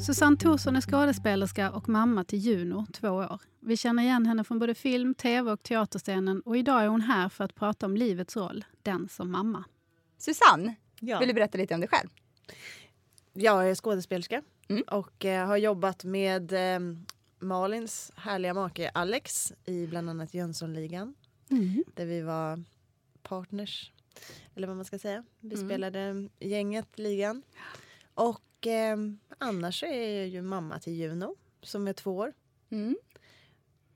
Susanne Thorsson är skådespelerska och mamma till Juno, två år. Vi känner igen henne från både film, tv och teaterscenen och idag är hon här för att prata om livets roll, den som mamma. Susanne, Ja. vill du berätta lite om dig själv? Jag är skådespelerska Mm. och eh, har jobbat med eh, Malins härliga make Alex i bland annat Jönssonligan där vi var partners. Eller vad man ska säga. Vi Mm. spelade gänget ligan. Och eh, annars är jag ju mamma till Juno som är två år. Mm.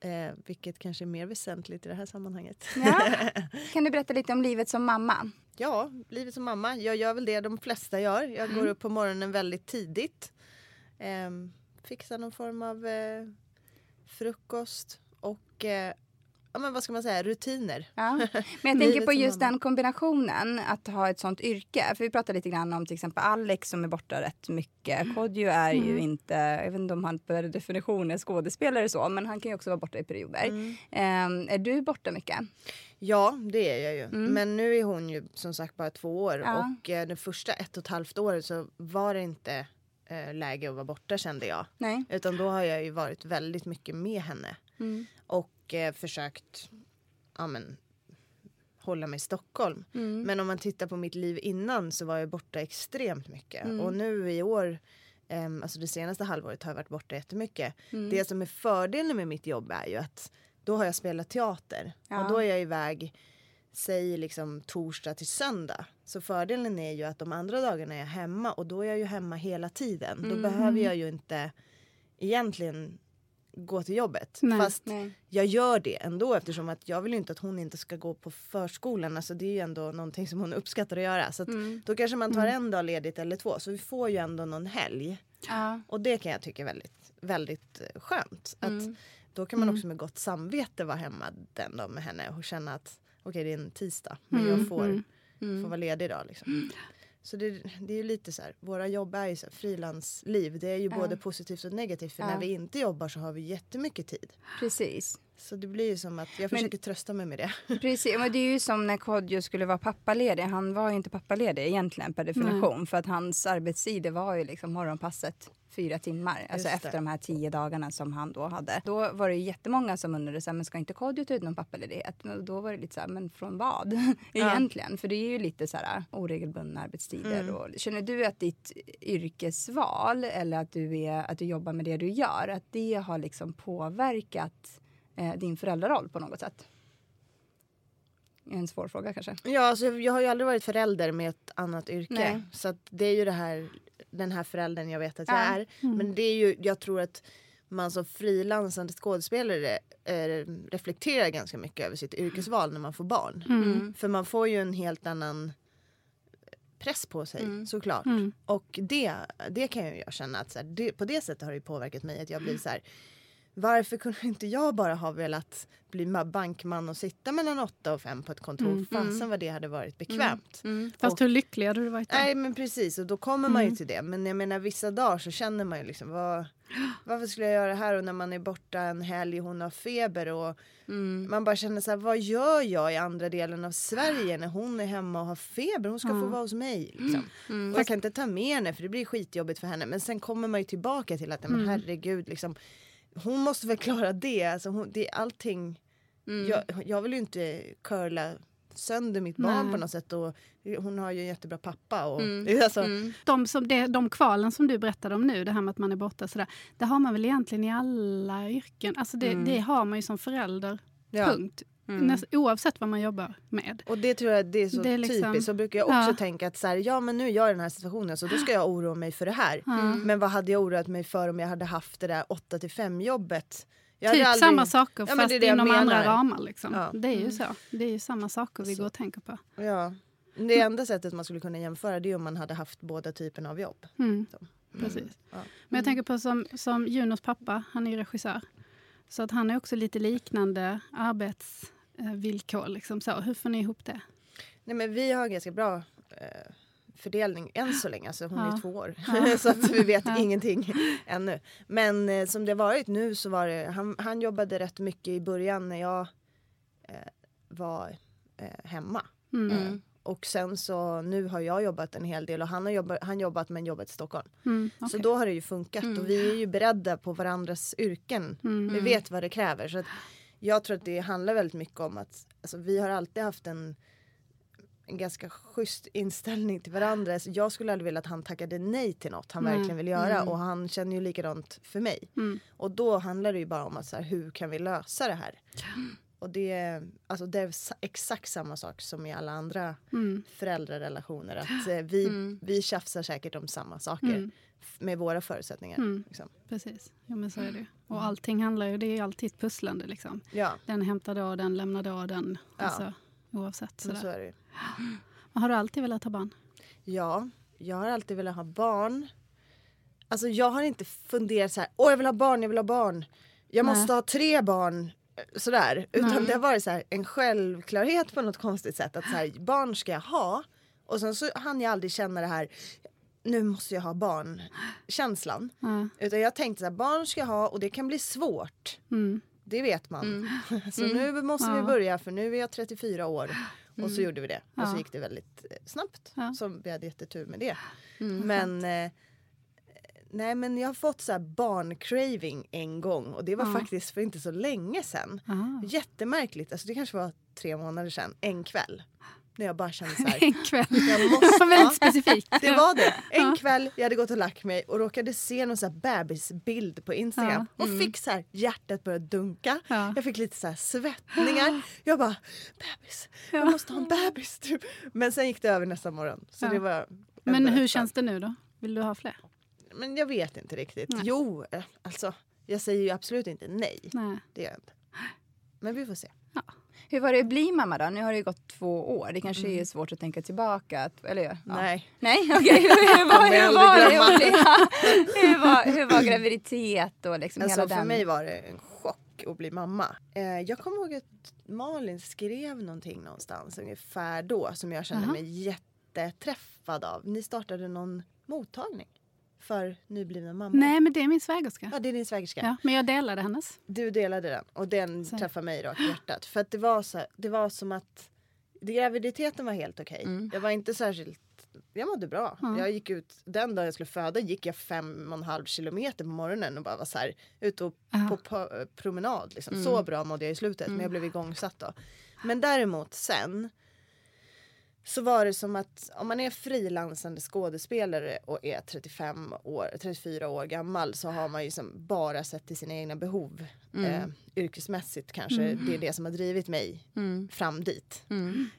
Eh, vilket kanske är mer väsentligt i det här sammanhanget. Ja. Kan du berätta lite om livet som mamma? Ja, livet som mamma. Jag gör väl det de flesta gör. Jag går upp på morgonen väldigt tidigt. Ehm, fixar någon form av eh, frukost och eh, ja, men vad ska man säga, rutiner. Ja. Men jag tänker på just den kombinationen att ha ett sånt yrke. För vi pratade lite grann om till exempel Alex som är borta rätt mycket. Kodjo är ju inte, jag vet inte om han per definition är skådespelare så, men han kan ju också vara borta i perioder. Ehm, är du borta mycket? Ja, det är jag ju. Men nu är hon ju som sagt bara två år Ja. och eh, det första ett och ett halvt året så var det inte eh, läge att vara borta kände jag. Nej. Utan då har jag ju varit väldigt mycket med henne. Mm. Och eh, försökt ja, men, hålla mig i Stockholm. Mm. Men om man tittar på mitt liv innan så var jag borta extremt mycket. Mm. Och nu i år, ehm, alltså det senaste halvåret har jag varit borta jättemycket. Mm. Det som är fördelen med mitt jobb är ju att då har jag spelat teater. Ja. Och då är jag iväg, säg liksom torsdag till söndag. Så fördelen är ju att de andra dagarna är jag hemma och då är jag ju hemma hela tiden. Mm. Då behöver jag ju inte egentligen gå till jobbet. Nej. Fast Nej. jag gör det ändå eftersom att jag vill inte att hon inte ska gå på förskolan. Alltså det är ju ändå någonting som hon uppskattar att göra. Så att Mm. då kanske man tar en dag ledigt eller två. Så vi får ju ändå någon helg. Ja. Och det kan jag tycka är väldigt, väldigt eh, skönt. Att Mm. då kan man också med gott samvete vara hemma den dagen med henne och känna att okej det är en tisdag men jag får, Mm. får vara ledig idag. Liksom. Så det, det är ju lite så här, våra jobb är ju så frilansliv. Det är ju både positivt och negativt för när vi inte jobbar så har vi jättemycket tid. Precis. Så det blir ju som att jag Men- försöker trösta mig med det. Precis, men det är ju som när Kodjo skulle vara pappaledig. Han var ju inte pappaledig egentligen per definition. För att hans arbetstider var ju liksom morgonpasset fyra timmar. Alltså efter de här tio dagarna som han då hade. Då var det ju jättemånga som undrade så här, men ska inte Kodjo ta ut någon pappaledighet? Men då var det lite så här, men från vad? egentligen. För det är ju lite så här oregelbundna arbetstider. Mm. Och, känner du att ditt yrkesval eller att du, är, att du jobbar med det du gör, att det har liksom påverkat eh, din föräldraroll på något sätt? En svår fråga kanske. Ja, alltså, jag har ju aldrig varit förälder med ett annat yrke. Nej. Så att det är ju det här, den här föräldern jag vet att jag Ja. är. Men det är ju, jag tror att man som frilansande skådespelare eh, reflekterar ganska mycket över sitt yrkesval när man får barn. Mm. För man får ju en helt annan press på sig Mm. såklart. Och det, det kan jag ju känna att så här, det, på det sättet har det påverkat mig att jag blir så här varför kunde inte jag bara ha velat bli ma- bankman och sitta mellan åtta och fem på ett kontor? Fasen vad det hade varit bekvämt. Fast Och- hur lycklig hade du varit då? Nej men precis och då kommer man ju till det. Men jag menar vissa dagar så känner man ju liksom vad, varför skulle jag göra det här och när man är borta en helg och hon har feber och man bara känner så här vad gör jag i andra delen av Sverige när hon är hemma och har feber? Hon ska få vara hos mig liksom. Och jag kan inte ta med henne för det blir skitjobbigt för henne. Men sen kommer man ju tillbaka till att men herregud liksom hon måste väl klara det. Alltså hon, det är allting. Jag, jag vill ju inte curla sönder mitt barn Nej. på något sätt. Och hon har ju en jättebra pappa. Och, Mm. alltså, De, som, det, de kvalen som du berättade om nu, det här med att man är borta, sådär, det har man väl egentligen i alla yrken. Alltså det, det har man ju som förälder, Ja. punkt. Näst, oavsett vad man jobbar med. Och det tror jag det är så Det är liksom- typiskt. Så brukar jag också Ja. tänka att så här, ja men nu är jag i den här situationen så då ska jag oroa mig för det här. Men vad hade jag oroat mig för om jag hade haft det där 8 till 5 jobbet? Jag Typ aldrig- samma saker Ja, fast inom andra ramar. Liksom. Ja. Det är ju så. Det är ju samma saker vi går och tänker på. Ja. Det enda sättet man skulle kunna jämföra det är om man hade haft båda typerna av jobb. Mm. Så. Precis. Ja. Men jag tänker på som, som Junos pappa, han är ju regissör. Så att han är också lite liknande arbetsvillkor. Liksom så. Hur får ni ihop det? Nej men vi har ganska bra eh, fördelning än så länge. Alltså hon är Ja. två år. så att vi vet ingenting ännu. Men eh, som det varit nu så var det, han, han jobbade rätt mycket i början när jag eh, var eh, hemma. Eh, och sen så nu har jag jobbat en hel del och han har jobbat, han jobbat men jobbat i Stockholm. Mm, Så okej. då har det ju funkat och vi är ju beredda på varandras yrken. Vi vet vad det kräver. Så jag tror att det handlar väldigt mycket om att alltså, vi har alltid haft en, en ganska schysst inställning till varandra. Så jag skulle aldrig vilja att han tackade nej till något han Nej. verkligen vill göra och han känner ju likadant för mig. Mm. Och då handlar det ju bara om att så här, hur kan vi lösa det här? Och det, är- alltså det är exakt samma sak som i alla andra Mm. föräldrarelationer. Att eh, vi, vi tjafsar säkert om samma saker Mm. Med våra förutsättningar. Mm. Liksom. Precis. Jo, men så är det. Och allting handlar ju, det är alltid ett pusslande. Liksom. Ja, Den hämtar då, den lämnar då, den. Ja. Alltså, oavsett. men så Sådär. är det Har du alltid velat ha barn? Ja, jag har alltid velat ha barn. Alltså jag har inte funderat så här, åh jag vill ha barn, jag vill ha barn. Jag Nej. måste ha tre barn. eh, Sådär. Utan det har varit så här, en självklarhet på något konstigt sätt. Att så här, barn ska jag ha. Och sen så hann jag aldrig känna det här, nu måste jag ha barn känslan. Ja. Utan jag tänkte här, barn ska jag ha och det kan bli svårt. Mm. Det vet man. så nu måste vi Ja. börja för nu är jag 34 år. Och så gjorde vi det. Och så gick det väldigt eh, snabbt. Så vi hade jättetur med det. men eh, Nej men jag har fått så här barncraving en gång och det var faktiskt för inte så länge sedan. Jättemärkligt, alltså det kanske var tre månader sedan, en kväll. När jag bara kände så här. En kväll. Jag måste, Väldigt specifikt. det var det. En kväll, jag hade gått och lagt mig och råkade se någon så här bebisbild på Instagram. Och fick så här, hjärtat började dunka. Ja. Jag fick lite så här svettningar. Jag bara, bebis, jag måste ha en bebis. Typ. Men sen gick det över nästa morgon. Så Ja. det var Men hur känns det nu då? Vill du ha fler? Men jag vet inte riktigt. Nej. Jo, eh, alltså jag säger ju absolut inte nej. Nej. Det gör jag inte. Men vi får se. Hur var det att bli mamma då? Nu har det ju gått två år. Det kanske är svårt att tänka tillbaka. Eller ja. Nej. Nej, okej. Hur, hur, var- hur, var det hur, var, hur var graviditet och liksom Alltså hela för den? mig var det en chock att bli mamma. Eh, jag kommer ihåg att Malin skrev någonting någonstans ungefär då som jag kände Aha. mig jätteträffad av. Ni startade någon mottagning för nyblivna mammor. Nej, men det är min svägerska. Ja, det är din svägerska. Ja, men jag delade hennes. Du delade den och den Så. träffade mig rakt i hjärtat. För att det var, så, det var som att graviditeten var helt okej. Jag var inte särskilt jag mådde bra. Jag gick ut, den dagen jag skulle föda gick jag fem och en halv kilometer på morgonen och bara var så här ute och på, på promenad. Liksom. Så bra mådde jag i slutet men jag blev igångsatt då. Men däremot sen så var det som att om man är frilansande skådespelare och är 35 år, 34 år gammal så har man ju som bara sett till sina egna behov. Eh, yrkesmässigt kanske det är det som har drivit mig fram dit.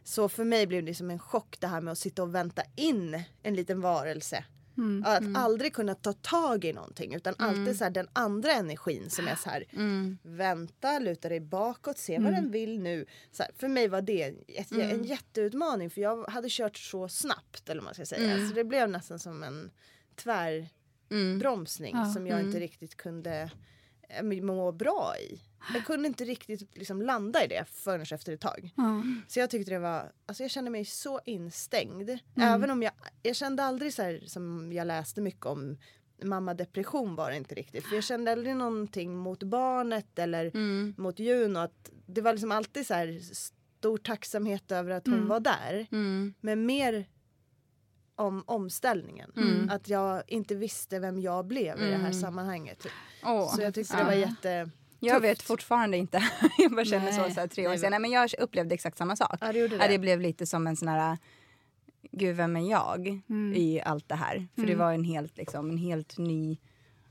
Så för mig blev det som en chock det här med att sitta och vänta in en liten varelse. Att aldrig kunna ta tag i någonting utan alltid så här, den andra energin som är så här vänta, luta dig bakåt, se vad den vill nu. Här, för mig var det ett, en jätteutmaning för jag hade kört så snabbt eller vad man ska säga. Så det blev nästan som en tvärbromsning Ja. som jag inte riktigt kunde eh, må bra i. Jag kunde inte riktigt liksom landa i det förrän efter ett tag. Ja. Så jag tyckte det var, alltså jag kände mig så instängd. Även om jag, jag kände aldrig så här som jag läste mycket om mammadepression var det inte riktigt. För jag kände aldrig någonting mot barnet eller mot Juno. Att det var liksom alltid så här stor tacksamhet över att hon var där. Men mer om omställningen. Att jag inte visste vem jag blev i det här sammanhanget. typ. Åh, Så jag tyckte det var jätte Jag Tufft. vet fortfarande inte. jag bara känner så, Nej. så här, tre år Nej, sedan. Nej, men jag upplevde exakt samma sak. Ja, det det. det blev lite som en sån här... Gud, vem är jag Mm. i allt det här? För det var en helt, liksom, en helt ny...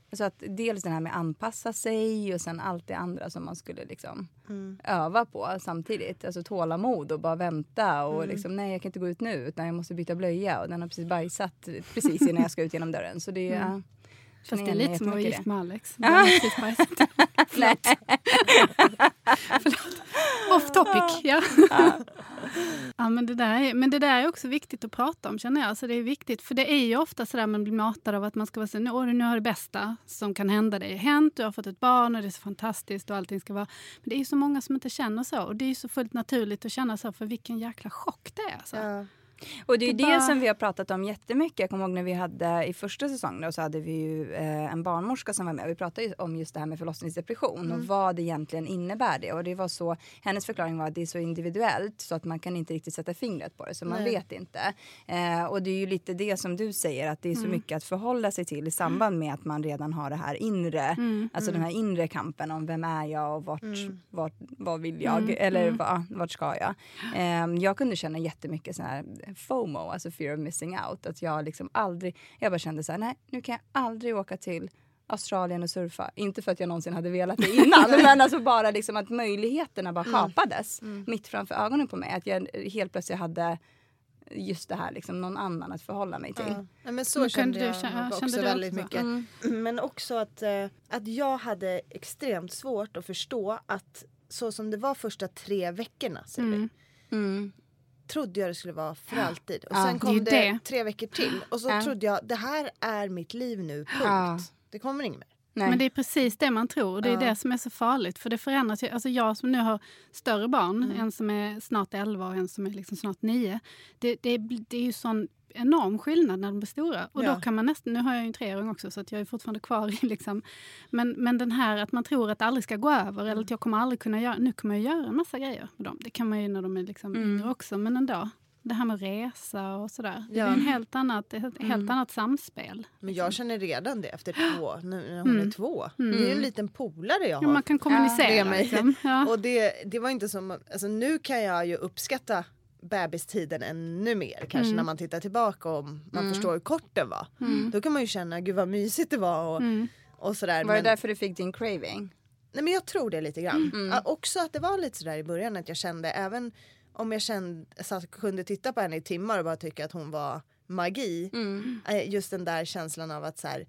Alltså att dels det här med anpassa sig och sen allt det andra som man skulle liksom Mm. öva på samtidigt. Alltså tålamod och bara vänta och Mm. liksom nej jag kan inte gå ut nu utan jag måste byta blöja och den har precis bajsat precis innan jag ska ut genom dörren. Så det. Mm. Fast det är lite som att vara gift med Alex. Förlåt. Förlåt. Off topic. Ja. ja, men, det där är, men det där är också viktigt att prata om känner jag. Alltså det är viktigt, för det är ju ofta så där man blir matad av att man ska vara så nu, "Åh, nu har det bästa som kan hända dig hänt. Du har fått ett barn och det är så fantastiskt och allting ska vara. Men det är ju så många som inte känner så och det är ju så fullt naturligt att känna så för vilken jäkla chock det är. Alltså. Ja. Och det är Det det, bara- som vi har pratat om jättemycket. Jag kommer ihåg när vi hade i första säsongen då, så hade vi ju eh, en barnmorska som var med. Vi pratade om just det här med förlossningsdepression och vad det egentligen innebär det. Och det var så, hennes förklaring var att det är så individuellt så att man kan inte riktigt sätta fingret på det. Så man Nej. vet inte. Eh, och det är ju lite det som du säger att det är så mycket att förhålla sig till i samband med att man redan har det här inre. Alltså den här inre kampen om vem är jag och vart, vart vad vill jag eller va, vart ska jag. Eh, jag kunde känna jättemycket sån här FOMO, alltså fear of missing out. Att jag liksom aldrig, jag bara kände så här, nej nu kan jag aldrig åka till Australien och surfa. Inte för att jag någonsin hade velat det innan men alltså bara liksom att möjligheterna bara kapades mitt framför ögonen på mig. Att jag helt plötsligt hade just det här liksom någon annan att förhålla mig till. Ja. Nej, men så Men kände jag du ja, också kände väldigt också? mycket. Mm. Men också att, eh, att jag hade extremt svårt att förstå att så som det var första tre veckorna säger vi, Mm. Trodde jag det skulle vara för alltid. Och sen kom det, det. tre veckor till och så Ja. trodde jag det här är mitt liv nu, punkt. Ja. Det kommer inget mer. Nej. Men det är precis det man tror. och Det är Ja. det som är så farligt. För det förändras ju. Alltså jag som nu har större barn, Mm. en som är snart 11 och en som är liksom snart 9. Det, det, det är ju sån enorm skillnad när de blir stora. Och Ja. då kan man nästan, nu har jag ju en treåring också så att jag är fortfarande kvar i liksom. Men, men den här att man tror att det aldrig ska gå över eller att jag kommer aldrig kunna göra, nu kommer jag göra en massa grejer med dem. Det kan man ju när de är liksom Mm. yngre också men ändå. Det här med resa och sådär. Det är Ja. en helt annat, ett helt Mm. annat samspel. Men jag känner redan det efter två, nu när hon Mm. är två. Det är ju en liten polare jag Ja, har. man kan kommunicera. mig. liksom. ja. Och det, det var inte som, alltså nu kan jag ju uppskatta bebistiden ännu mer kanske Mm. när man tittar tillbaka och man förstår hur kort den var. Mm. Då kan man ju känna gud vad mysigt det var och, Mm. och sådär. Var det Men, därför du fick din craving? nej men jag tror det lite grann. Mm. Ja, också att det var lite sådär i början att jag kände även om jag kände, så att kunde titta på henne i timmar och bara tycka att hon var magi. Mm. Eh, Just den där känslan av att så här,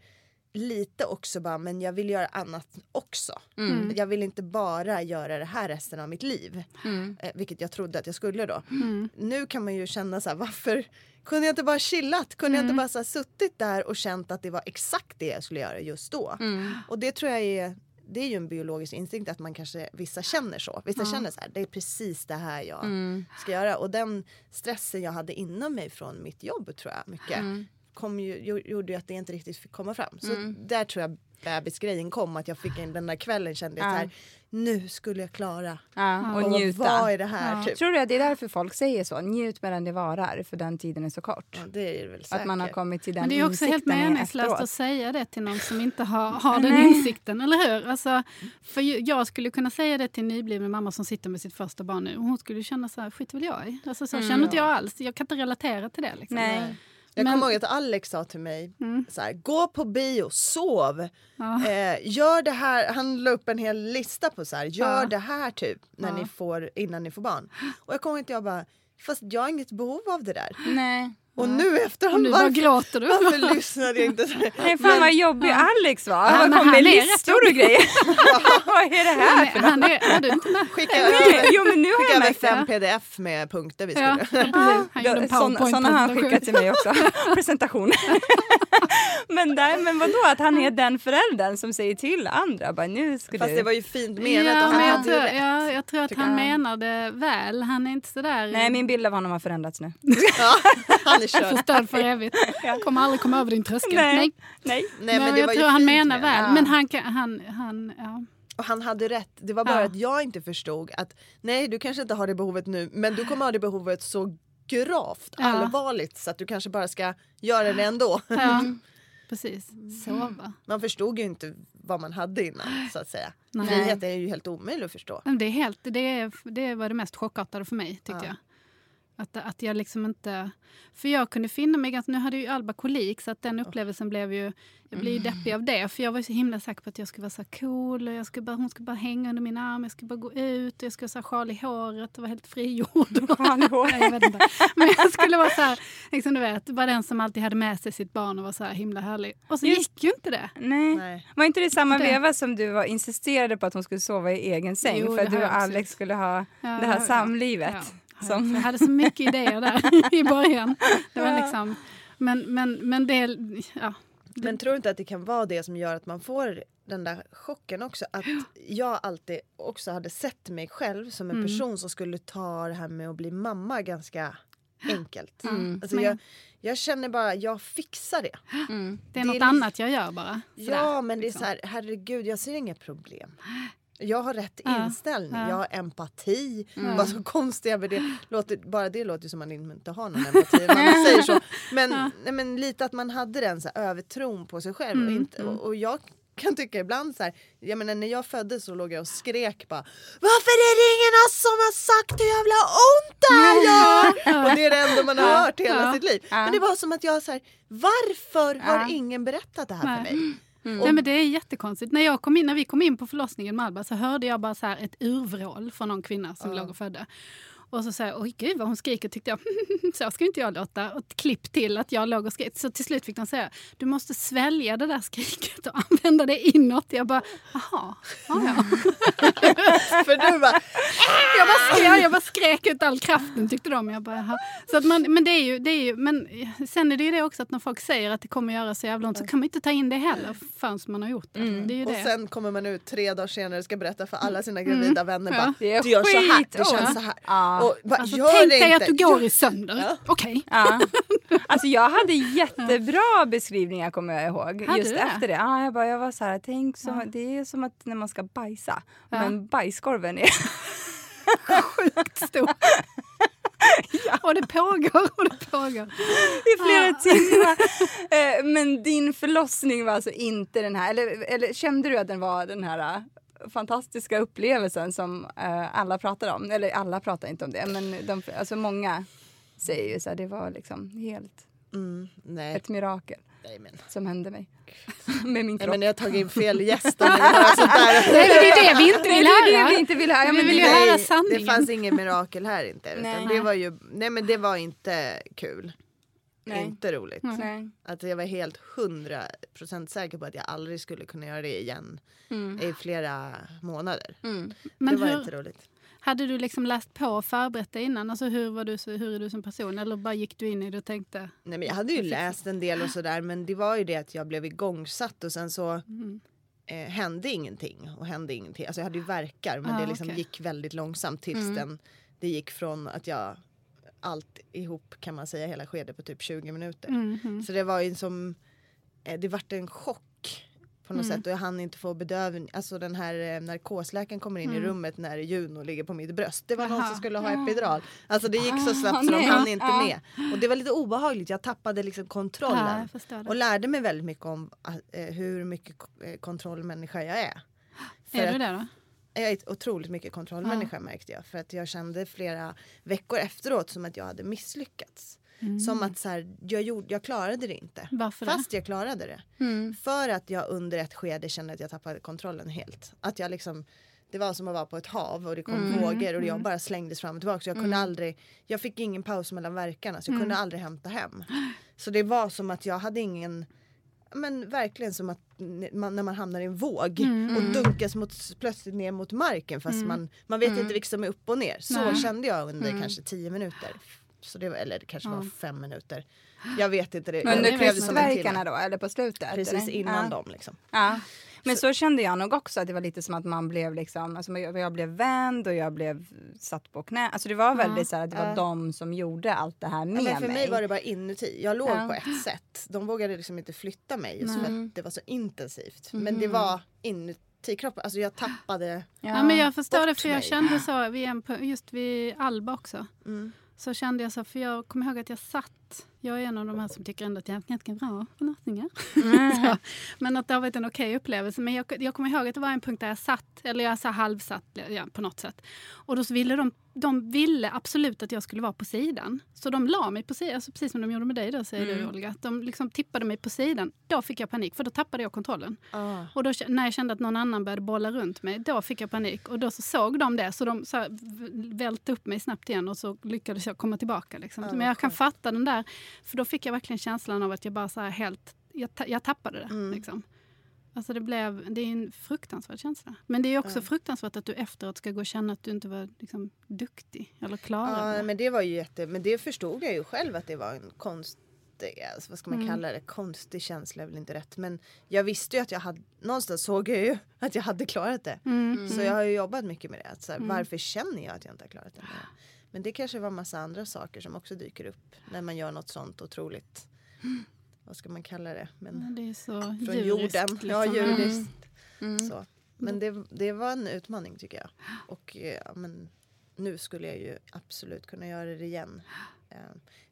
lite också bara, men jag vill göra annat också. Mm. Jag vill inte bara göra det här resten av mitt liv. Mm. Eh, vilket jag trodde att jag skulle då. Mm. Nu kan man ju känna så här, varför kunde jag inte bara chillat? Kunde jag inte bara så här, suttit där och känt att det var exakt det jag skulle göra just då? Mm. Och det tror jag är det är ju en biologisk instinkt att man kanske vissa känner så. Vissa Ja. känner så här, det är precis det här jag Mm. ska göra. Och den stressen jag hade inom mig från mitt jobb tror jag mycket Mm. Kom ju, gjo- gjorde ju att det inte riktigt fick komma fram. Så Mm. där tror jag bebisgrejen kom. Att jag fick en, den där kvällen kände jag Ja. så här, nu skulle jag klara. Ja, och Och njuta. vad är det här? Ja. Typ. Tror du att det är därför folk säger så? Njut medan det varar, för den tiden är så kort. Ja, det är det väl säkert. Att man har kommit till den Men det är också helt meningslöst att säga det till någon som inte har, har den Nej. insikten, eller hur? Alltså, för jag skulle kunna säga det till en nybliven mamma som sitter med sitt första barn nu. och Hon skulle känna så här, skit väl jag i. Alltså, så känner inte jag alls. Jag kan inte relatera till det. Liksom. Nej. Jag Men- kommer ihåg att Alex sa till mig Mm. så här, gå på bio, sov. Ja. Eh, gör det här, han la upp en hel lista på så här, gör Ja. det här typ när Ja. ni får, innan ni får barn. Och jag kommer inte jag bara, fast jag har inget behov av det där. Nej. Och nu Och efterhand, nu varför, gråter du. varför lyssnade jag inte? Så? Nej, fan vad jobbig Alex var. Ja, Han men kom med han listor och grejer. vad är det Han här är, för han är, var du inte med? Skicka över, Jo men nu har jag över fem det. pdf med punkter vi Ja, skulle. Han gjorde en Sådana har han skickat till mig också. Presentation. men, där, men vadå att han är den föräldern som säger till andra bara nu ska Fast du. det var ju fint menat Ja, och men han jag, hade tror, rätt. ja, jag tror att han jag. menade väl. Han är inte sådär... Nej min bild av honom har förändrats nu. Han är. Förstörd för evigt. Kommer aldrig komma över din tröskel. Nej. Nej. Nej. Nej, men, men det jag tror han menar menat. väl. Ja. Men han, han, han ja. Och han hade rätt. Det var bara Ja. att jag inte förstod att nej du kanske inte har det behovet nu men du kommer ha det behovet så gravt Ja. allvarligt så att du kanske bara ska göra det ändå. Ja. precis. Sova. Man förstod ju inte vad man hade innan så att säga. Nej. Frihet är ju helt omöjligt att förstå. Men Det, är helt, det, är, det var det mest chockartade för mig, tyckte Ja. jag. Att, att jag liksom inte... För jag kunde finna mig ganska... Nu hade ju Alba kolik så att den upplevelsen blev ju... Jag blev ju deppig av det. För jag var så himla säker på att jag skulle vara så cool. Och jag skulle bara, hon skulle bara hänga under min arm. Jag skulle bara gå ut. Och jag skulle ha så här sjal i håret och vara helt frigjord. Sjal i håret. Nej, jag vet inte. Men jag skulle vara så här... Liksom du vet, var den som alltid hade med sig sitt barn och var så här himla härlig. Och så Just- gick ju inte det. Nej. Nej. Var inte det samma Det- veva som du var insisterade på att hon skulle sova i egen säng Jo, för att du och Alex gjort. skulle ha Ja, det här ja, samlivet? Ja. Som- Jag hade så mycket idéer där i början. Det var liksom, men, men, men det... Ja. Men tror du inte att det kan vara det som gör att man får den där chocken också? Att jag alltid också hade sett mig själv som en Mm. person som skulle ta det här med att bli mamma ganska enkelt. Mm. Alltså jag, jag känner bara, jag fixar det. Mm. Det är Det är något liksom- annat jag gör bara. Sådär, Ja men det är liksom. så här, herregud jag ser inga problem. Jag har rätt Ja, inställning, ja. jag har empati. Mm. Vad så konstiga med det låter, bara det låter som man inte har någon empati. Man säger så. Men, nej, men lite att man hade den så här, övertron på sig själv. Och, Mm, inte, och, och jag kan tycka ibland så här, jag menar när jag föddes så låg jag och skrek bara Varför är det ingen som har sagt hur jävla ont det här gör? Och det är det enda man har hört hela Ja. sitt liv. Ja. Men det var som att jag så här, varför har Ja. ingen berättat det här för mig? Nej, men det är jättekonstigt. När, jag kom in, när vi kom in på förlossningen med Alba så hörde jag bara så här ett urvrål från någon kvinna som låg och födde. Och så säger oj gud vad hon skriker tyckte jag. så ska inte jag låta. Och klipp till att jag låg och skrek. Så till slut fick de säga du måste svälja det där skriket och använda det inåt. Jag bara jaha, ja, ja. För du bara, Jag bara, skrek, jag bara skrek ut all kraften tyckte de. Jag bara, jaha. så att man, men, det är ju, det är ju, men sen är det ju det också att när folk säger att det kommer göra så jävla ont så kan man inte ta in det heller förrän man har gjort det. det, är ju och det. sen kommer man ut tre dagar senare och ska berätta för alla sina gravida vänner Mm. Ja. bara, Det är du gör så här, det skitont. känns så här. Ja. Och bara, Alltså, tänk dig inte. att du går i sönder. Okej. Ja. Alltså jag hade jättebra beskrivningar kommer jag ihåg. Hade just efter det. Ja, jag, bara, jag var så här, tänk som, det är som att när man ska bajsa. Men bajskorven är... Sjukt stor. Och det pågår och det pågår. i flera timmar. Eh, Men din förlossning var alltså inte den här, eller, eller kände du att den var den här fantastiska upplevelsen som eh, alla pratar om? Eller alla pratar inte om det, men de, alltså många säger ju så här, det var liksom helt Mm, nej, ett mirakel nej men. som hände mig. Med min Nej, kropp. men jag har tagit in fel gäst höra. Nej, det är det vi inte vill det är det höra. vi inte vill höra. Ja, Vi men vill ju det- höra Nej, sanningen. det fanns ingen mirakel här inte. Utan Nej. det var ju, nej men det var inte kul. Nej. Inte roligt. Nej. Att jag var helt hundra procent säker på att jag aldrig skulle kunna göra det igen i flera månader. Mm. Men det var hur, inte roligt. hade du liksom läst på och förberett dig innan? Alltså hur, var du, hur är du som person? Eller bara gick du in i det och tänkte? Nej, men jag hade ju läst en del och sådär men det var ju det att jag blev igångsatt och sen så Mm. eh, hände ingenting och hände ingenting. Alltså jag hade ju verkar men Ah, det liksom okej. gick väldigt långsamt tills Mm. den, det gick från att jag allt ihop kan man säga hela skedet på typ 20 minuter. Mhm. Så det var ju som, eh, det vart en chock på något Mm. sätt och jag hann inte få bedövning. Alltså den här eh, narkosläkaren kommer in i rummet när Juno ligger på mitt bröst. Det var någon Jaha. som skulle ha epidural. Alltså det gick så snabbt Ah, så de hann inte Ja. med. Och det var lite obehagligt, jag tappade liksom kontrollen. förstår och lärde mig väldigt mycket om eh, hur mycket kontrollmänniska jag är. För Är du det då? Jag är ett otroligt mycket kontrollmänniska märkte jag. För att jag kände flera veckor efteråt som att jag hade misslyckats. Som att så här, jag, gjorde, jag klarade det inte. Mm. Varför det? Fast jag klarade det. Mm. För att jag under ett skede kände att jag tappade kontrollen helt. Att jag liksom, det var som att vara på ett hav och det kom Mm. vågor och jag bara slängdes fram och tillbaka. Så jag kunde aldrig, jag fick ingen paus mellan verkarna så jag Mm. kunde aldrig hämta hem. Så det var som att jag hade ingen men verkligen som att man, när man hamnar i en våg Mm. och dunkas mot, plötsligt ner mot marken fast man, man vet inte vilket som är upp och ner. Så Nej. kände jag under Mm. kanske tio minuter. Så det var, eller det kanske var fem minuter. Jag vet inte. Det, Under det upplevdes som en timme. krystvärkarna då, eller på slutet? Precis innan ja. dem liksom. Ja. Men så, kände jag nog också att det var lite som att man blev liksom, alltså jag, blev vänd och jag blev satt på knä. Alltså det var väldigt så här att det var Ja. de som gjorde allt det här med Ja, men för mig mig. var det bara inuti. Jag låg Ja. på ett sätt. De vågade liksom inte flytta mig just för Nej. att det var så intensivt. Men det var inuti kroppen. Alltså jag tappade. Ja, men jag förstår det för jag mig. kände så vid en, just vid Alba också. Mm. Så kände jag så, för jag kommer ihåg att jag satt Jag är en av de här som tycker ändå att jag haft ganska bra förlossningar. Mm. Så, men att det har varit en okej upplevelse. Men jag, jag kommer ihåg att det var en punkt där jag satt, eller jag sa halvsatt ja, på något sätt. Och då så ville de, de ville absolut att jag skulle vara på sidan. Så de la mig på sidan, alltså precis som de gjorde med dig då säger Mm. du Olga. De liksom tippade mig på sidan. Då fick jag panik för då tappade jag kontrollen. Ah. Och då, när jag kände att någon annan började bolla runt mig, då fick jag panik. Och då så såg de det, så de så här, välte upp mig snabbt igen och så lyckades jag komma tillbaka. Liksom. Men jag kan fatta den där, för då fick jag verkligen känslan av att jag bara så helt, jag, jag tappade det. Liksom. Alltså det, blev, det är en fruktansvärd känsla. Men det är också fruktansvärt att du efteråt ska gå och känna att du inte var liksom, duktig eller klarade Ja, men det var ju jätte, men det förstod jag ju själv att det var en konstig, alltså, vad ska man kalla det, konstig känsla är väl inte rätt. Men jag visste ju att jag hade, någonstans såg jag ju att jag hade klarat det. Så jag har ju jobbat mycket med det. Att, så här, Varför känner jag att jag inte har klarat det? Men, det kanske var massa andra saker som också dyker upp när man gör något sånt otroligt, vad ska man kalla det? Men, Det är så från djuriskt, jorden. Ja, liksom. djuriskt. Så. Men det, det var en utmaning tycker jag. Och ja, men, nu skulle jag ju absolut kunna göra det igen. Eh,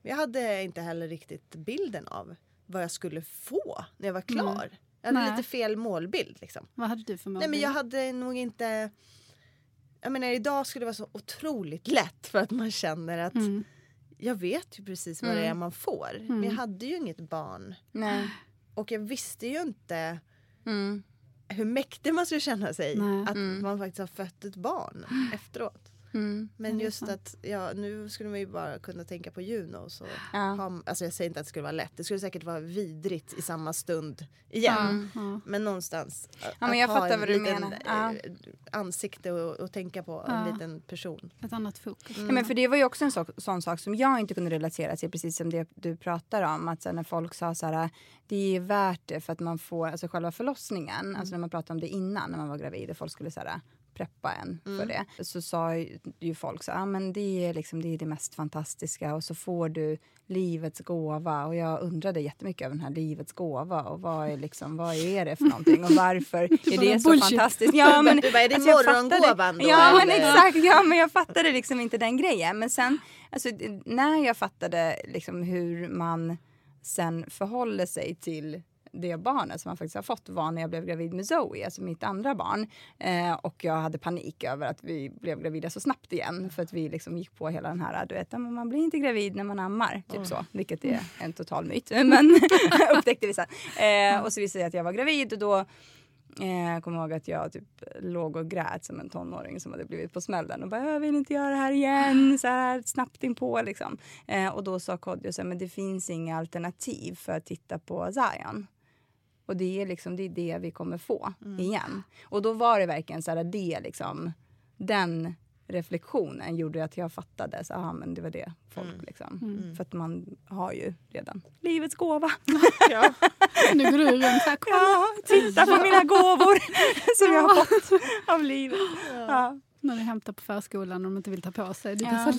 Men jag hade inte heller riktigt bilden av vad jag skulle få när jag var klar. Jag hade Nej. lite fel målbild liksom. Vad hade du för Nej men målbild? jag hade nog inte... Jag menar idag skulle det vara så otroligt lätt för att man känner att Mm. jag vet ju precis vad det är man får. Men jag hade ju inget barn. Nej. Och jag visste ju inte Mm. hur mäktig man skulle känna sig Nej. att man faktiskt har fött ett barn efteråt. Mm. Men just att ja, nu skulle man ju bara kunna tänka på Juno. Så Ja. ha, alltså jag säger inte att det skulle vara lätt. Det skulle säkert vara vidrigt i samma stund igen. Ja. Men någonstans att, Ja, men jag att ha fattar en vad du liten, menar. Ja. eh, ansikte och, och tänka på Ja. en liten person. Ett annat fokus. Ja, men för det var ju också en så, sån sak som jag inte kunde relatera till, precis som det du pratar om. Att när folk sa så här, det är värt det för att man får, alltså själva förlossningen, alltså när man pratade om det innan när man var gravid och folk skulle så här, preppa en för det. Så sa ju, folk så ah, men det är liksom det, är det mest fantastiska och så får du livets gåva. Och jag undrade jättemycket över den här livets gåva och vad är, liksom, vad är det för någonting och varför är det så bullshit. fantastiskt? Ja, men, Du bara, är det fattade- morgongåvan då, Ja, men exakt. Ja, men jag fattade liksom inte den grejen. Men sen, alltså, när jag fattade liksom hur man sen förhåller sig till det barnet som man faktiskt har fått var när jag blev gravid med Zoe, alltså mitt andra barn. Eh, och jag hade panik över att vi blev gravida så snabbt igen för att vi liksom gick på hela den här, du vet, man blir inte gravid när man ammar, typ så, vilket är en total myt. Men upptäckte vi sen. Eh, och så visade det sig att jag var gravid och då Eh, jag kommer ihåg att jag typ låg och grät som en tonåring som hade blivit på smällen och bara jag vill inte göra det här igen, så här snabbt inpå liksom. Eh, och då sa Kodjo så här, men det finns inga alternativ för att titta på Zion. Och det är liksom det, är det vi kommer få igen. Och då var det verkligen så här det liksom, den reflektionen gjorde att jag fattade så aha, men det var det folk liksom. För att man har ju redan livets gåva. Nu går du runt här. Kolla. Ja, titta på mina gåvor som jag har fått av livet. Ja. När du hämtar på förskolan och de inte vill ta på sig. Det är Ja. så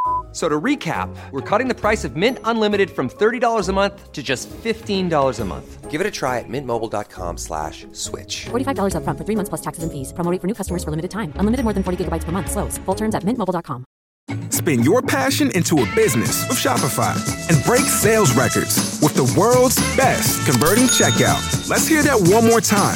F- So to recap, we're cutting the price of Mint Unlimited from $30 a month to just $15 a month. Give it a try at mintmobile.com slash switch. $45 upfront for three months plus taxes and fees. Promo rate for new customers for limited time. Unlimited more than 40 gigabytes per month. Slows. Full terms at mintmobile.com. Spin your passion into a business with Shopify and break sales records with the world's best converting checkout. Let's hear that one more time.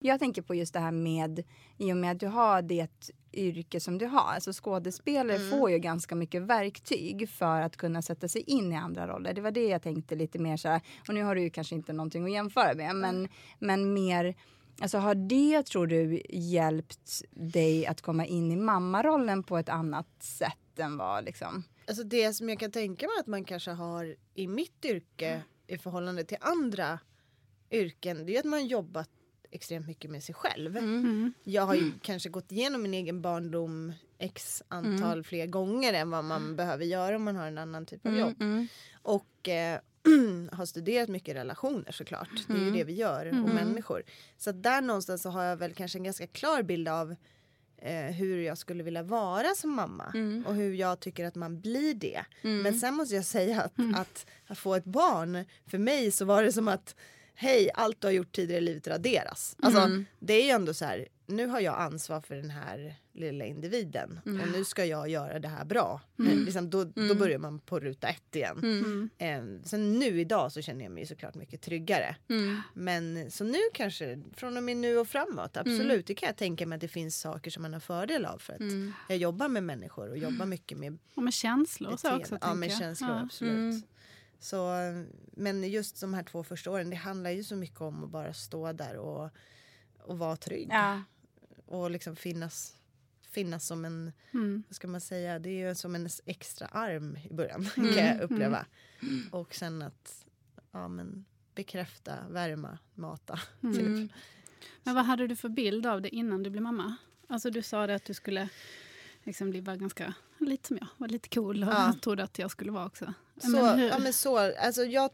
Jag tänker på just det här med, i och med att du har det yrke som du har. Alltså skådespelare Mm. får ju ganska mycket verktyg för att kunna sätta sig in i andra roller. Det var det jag tänkte lite mer så här, och nu har du ju kanske inte någonting att jämföra med, men, men mer Alltså har det, tror du, hjälpt dig att komma in i mammarollen på ett annat sätt än vad liksom... Alltså det som jag kan tänka mig att man kanske har i mitt yrke i förhållande till andra yrken det är att man jobbat extremt mycket med sig själv. Jag har ju kanske gått igenom min egen barndom x antal fler gånger än vad man behöver göra om man har en annan typ av jobb. Och eh, har studerat mycket relationer såklart. Det är ju det vi gör och människor. Så där någonstans så har jag väl kanske en ganska klar bild av eh, hur jag skulle vilja vara som mamma och hur jag tycker att man blir det. Men sen måste jag säga att, att, att få ett barn, för mig så var det som att hej, allt du har gjort tidigare i livet raderas. Alltså, Det är ju ändå så här, nu har jag ansvar för den här lilla individen och nu ska jag göra det här bra. Eh, Liksom, då, då börjar man på ruta ett igen. Eh, sen nu idag så känner jag mig såklart mycket tryggare. Men så nu kanske, från och med nu och framåt, absolut, det kan jag tänka mig att det finns saker som man har fördel av för att jag jobbar med människor och jobbar mycket med Och med känslor beteende. också. Ja, med jag. känslor, Ja. absolut. Så, men just de här två första åren, det handlar ju så mycket om att bara stå där och, och vara trygg. Ja. Och liksom finnas, finnas som en, Mm. vad ska man säga, det är ju som en extra arm i början Mm. kan jag uppleva. Och sen att ja, men, bekräfta, värma, mata. Mm. Typ. Men vad hade du för bild av det innan du blev mamma? Alltså du sa det att du skulle liksom bli bara ganska, lite som jag, var lite cool och Ja. trodde att jag skulle vara också. Så, Men hur- ja, men så, alltså jag,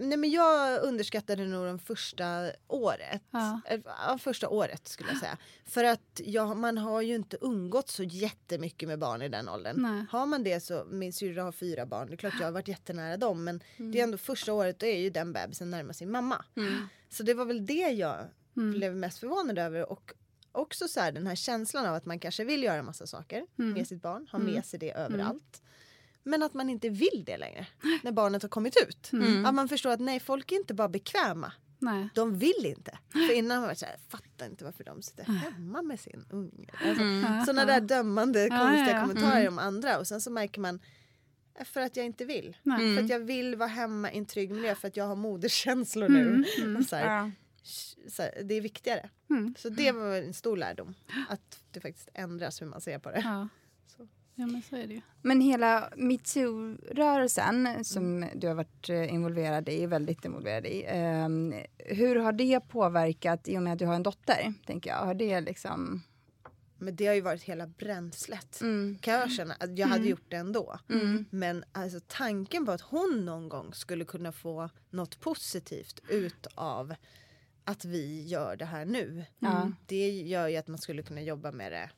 nej, men jag underskattade nog det första året. Ja. Eh, Ja, första året skulle jag säga. För att ja, man har ju inte umgått så jättemycket med barn i den åldern. Nej. Har man det så, min syrra har fyra barn, det är klart jag har varit jättenära dem men Mm. det är ändå första året då är ju den bebisen närmast sin mamma. Så det var väl det jag Mm. blev mest förvånad över och också så här, den här känslan av att man kanske vill göra massa saker Mm. med sitt barn, ha med sig det överallt. Men att man inte vill det längre när barnet har kommit ut. Mm. Att man förstår att nej, folk är inte bara bekväma. Nej. De vill inte. För innan har man varit så här, fattar inte varför de sitter hemma med sin unge. Alltså, Sådana där dömande konstiga ja. kommentarer om andra och sen så märker man "Eh, för att jag inte vill. Nej. För att jag vill vara hemma i en trygg miljö för att jag har moderskänslor nu. Och så det är viktigare. Mm. Så det var en stor lärdom. Att det faktiskt ändras hur man ser på det. Ja. Så. ja, men så är det ju. Men hela metoo-rörelsen som du har varit eh, involverad i, väldigt involverad i. ehm, hur har det påverkat, i och med att du har en dotter, tänker jag? Har det liksom... Men det har ju varit hela bränslet. Mm. Kan jag känna. Att jag hade gjort det ändå. Men alltså, tanken på att hon någon gång skulle kunna få något positivt ut av att vi gör det här nu. Ja. Det gör ju att man skulle kunna jobba med det